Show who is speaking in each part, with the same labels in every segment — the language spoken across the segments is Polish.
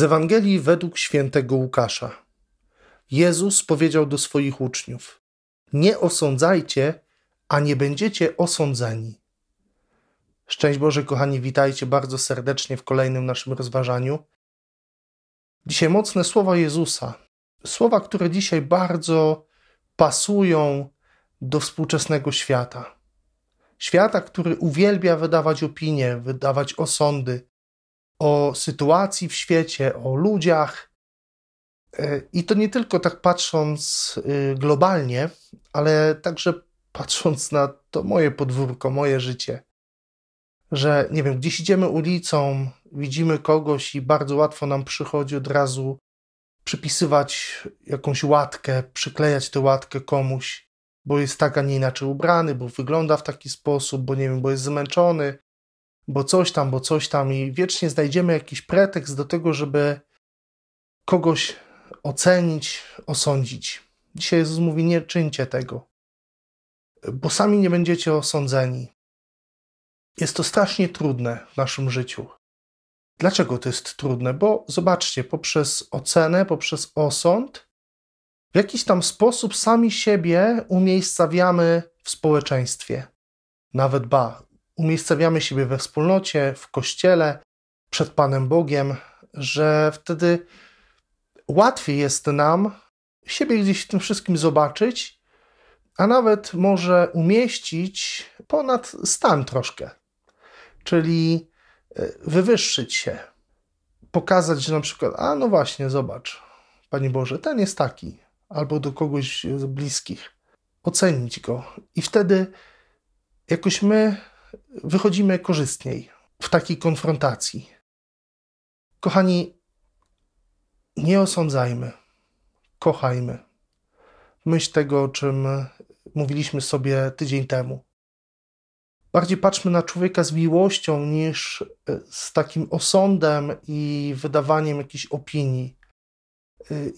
Speaker 1: Ewangelii według świętego Łukasza. Jezus powiedział do swoich uczniów: Nie osądzajcie, a nie będziecie osądzeni. Szczęść Boże, kochani, witajcie bardzo serdecznie w kolejnym naszym rozważaniu. Dzisiaj mocne słowa Jezusa. Słowa, które dzisiaj bardzo pasują do współczesnego świata. Świata, który uwielbia wydawać opinie, wydawać osądy, o sytuacji w świecie, o ludziach. E, I to nie tylko tak patrząc y, globalnie, ale także patrząc na to moje podwórko, moje życie. Że nie wiem, gdzieś idziemy ulicą, widzimy kogoś i bardzo łatwo nam przychodzi od razu przypisywać jakąś łatkę, przyklejać tę łatkę komuś, bo jest tak, a nie inaczej ubrany, bo wygląda w taki sposób, bo nie wiem, bo jest zmęczony, bo coś tam, bo coś tam i wiecznie znajdziemy jakiś pretekst do tego, żeby kogoś ocenić, osądzić. Dzisiaj Jezus mówi: Nie czyńcie tego, bo sami nie będziecie osądzeni. Jest to strasznie trudne w naszym życiu. Dlaczego to jest trudne? Bo zobaczcie, poprzez ocenę, poprzez osąd, w jakiś tam sposób sami siebie umiejscawiamy w społeczeństwie. Nawet ba, umiejscawiamy siebie we wspólnocie, w kościele, przed Panem Bogiem, że wtedy łatwiej jest nam siebie gdzieś w tym wszystkim zobaczyć, a nawet może umieścić ponad stan troszkę, czyli e, wywyższyć się, pokazać, że na przykład, a no właśnie, zobacz, Panie Boże, ten jest taki, albo do kogoś z bliskich, ocenić go. I wtedy jakoś my wychodzimy korzystniej w takiej konfrontacji. Kochani, nie osądzajmy, kochajmy. Myśl tego, o czym mówiliśmy sobie tydzień temu. Bardziej patrzmy na człowieka z miłością niż z takim osądem i wydawaniem jakichś opinii.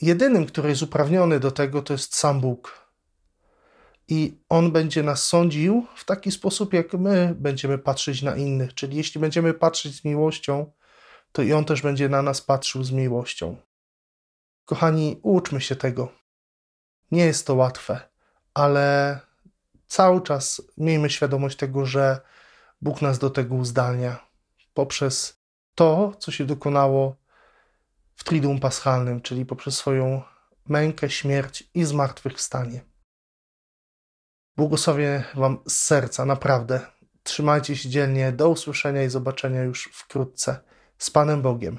Speaker 1: Jedynym, który jest uprawniony do tego, to jest sam Bóg i On będzie nas sądził w taki sposób, jak my będziemy patrzeć na innych. Czyli jeśli będziemy patrzeć z miłością, to i On też będzie na nas patrzył z miłością. Kochani, uczmy się tego. Nie jest to łatwe, ale cały czas miejmy świadomość tego, że Bóg nas do tego uzdalnia poprzez to, co się dokonało w Triduum Paschalnym, czyli poprzez swoją mękę, śmierć i zmartwychwstanie. Błogosławię Wam z serca, naprawdę. Trzymajcie się dzielnie. Do usłyszenia i zobaczenia już wkrótce. Z Panem Bogiem.